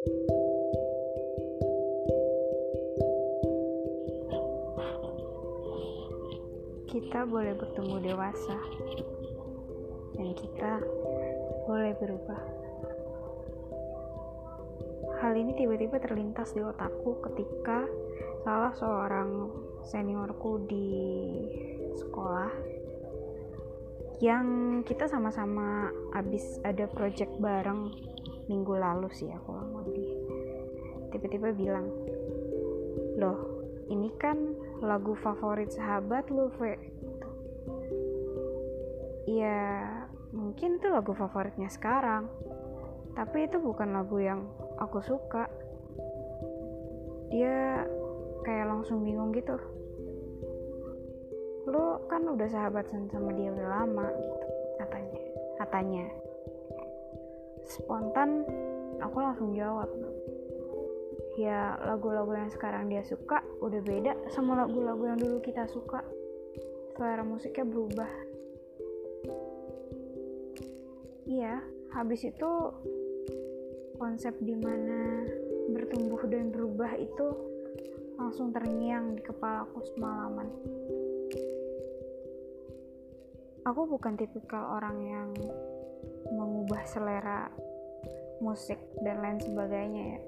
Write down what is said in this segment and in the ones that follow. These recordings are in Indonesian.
kita boleh bertemu dewasa dan kita boleh berubah. Hal ini tiba-tiba terlintas di otakku ketika salah seorang seniorku di sekolah yang kita sama-sama habis ada project bareng minggu lalu sih aku lebih tiba-tiba bilang loh ini kan lagu favorit sahabat lu Ve ya mungkin itu lagu favoritnya sekarang tapi itu bukan lagu yang aku suka. Dia kayak langsung bingung gitu. Lu kan udah sahabat sama dia udah lama gitu katanya katanya spontan aku langsung jawab. Ya lagu-lagu yang sekarang dia suka udah beda sama lagu-lagu yang dulu kita suka. Selera musiknya berubah. Iya habis itu konsep di mana bertumbuh dan berubah itu langsung terngiang di kepalaku semalaman. Aku bukan tipikal orang yang mengubah selera musik dan lain sebagainya ya.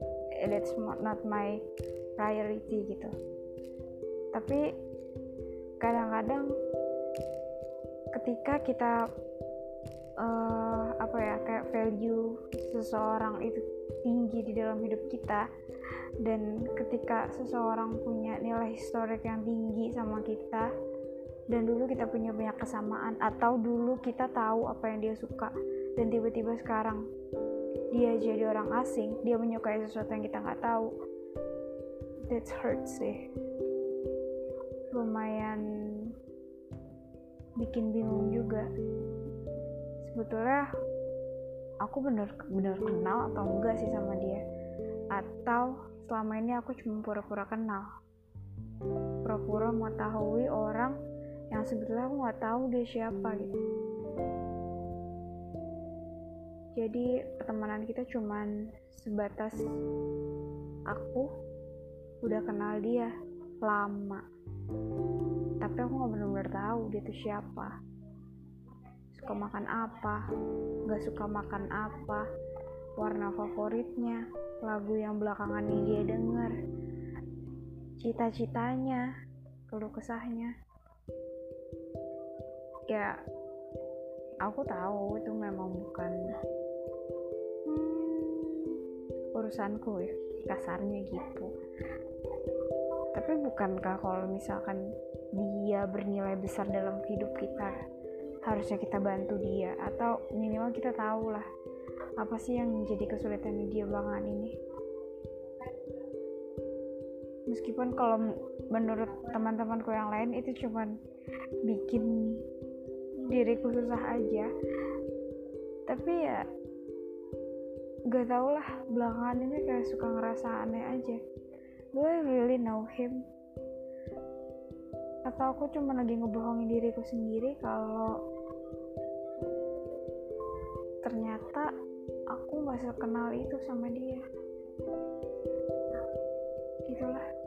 That's not my priority gitu. Tapi kadang-kadang ketika kita uh, apa ya kayak value seseorang itu tinggi di dalam hidup kita dan ketika seseorang punya nilai historik yang tinggi sama kita dan dulu kita punya banyak kesamaan atau dulu kita tahu apa yang dia suka dan tiba-tiba sekarang dia jadi orang asing dia menyukai sesuatu yang kita nggak tahu. That hurts sih. Lumayan bikin bingung juga. Sebetulnya aku bener-bener kenal atau enggak sih sama dia? Atau selama ini aku cuma pura-pura kenal? Pura-pura mengetahui orang yang sebetulnya aku nggak tahu dia siapa gitu jadi pertemanan kita cuman sebatas aku udah kenal dia lama. Tapi aku nggak benar-benar tahu dia tuh siapa. Suka makan apa nggak suka makan apa warna favoritnya lagu yang belakangan ini dia denger cita-citanya keluh kesahnya. Ya aku tahu itu memang bukan urusanku ya kasarnya gitu. Tapi bukankah kalau misalkan dia bernilai besar dalam hidup kita harusnya kita bantu dia? Atau minimal kita tahu lah apa sih yang menjadi kesulitan dia belakangan ini? Meskipun kalau menurut teman-temanku yang lain itu cuman bikin diriku susah aja. Tapi ya gak tau lah belakangan ini kayak suka ngerasa aneh aja. Do I really know him? Atau aku cuma lagi ngebohongin diriku sendiri kalau ternyata aku gak sekenal itu sama dia? Gitulah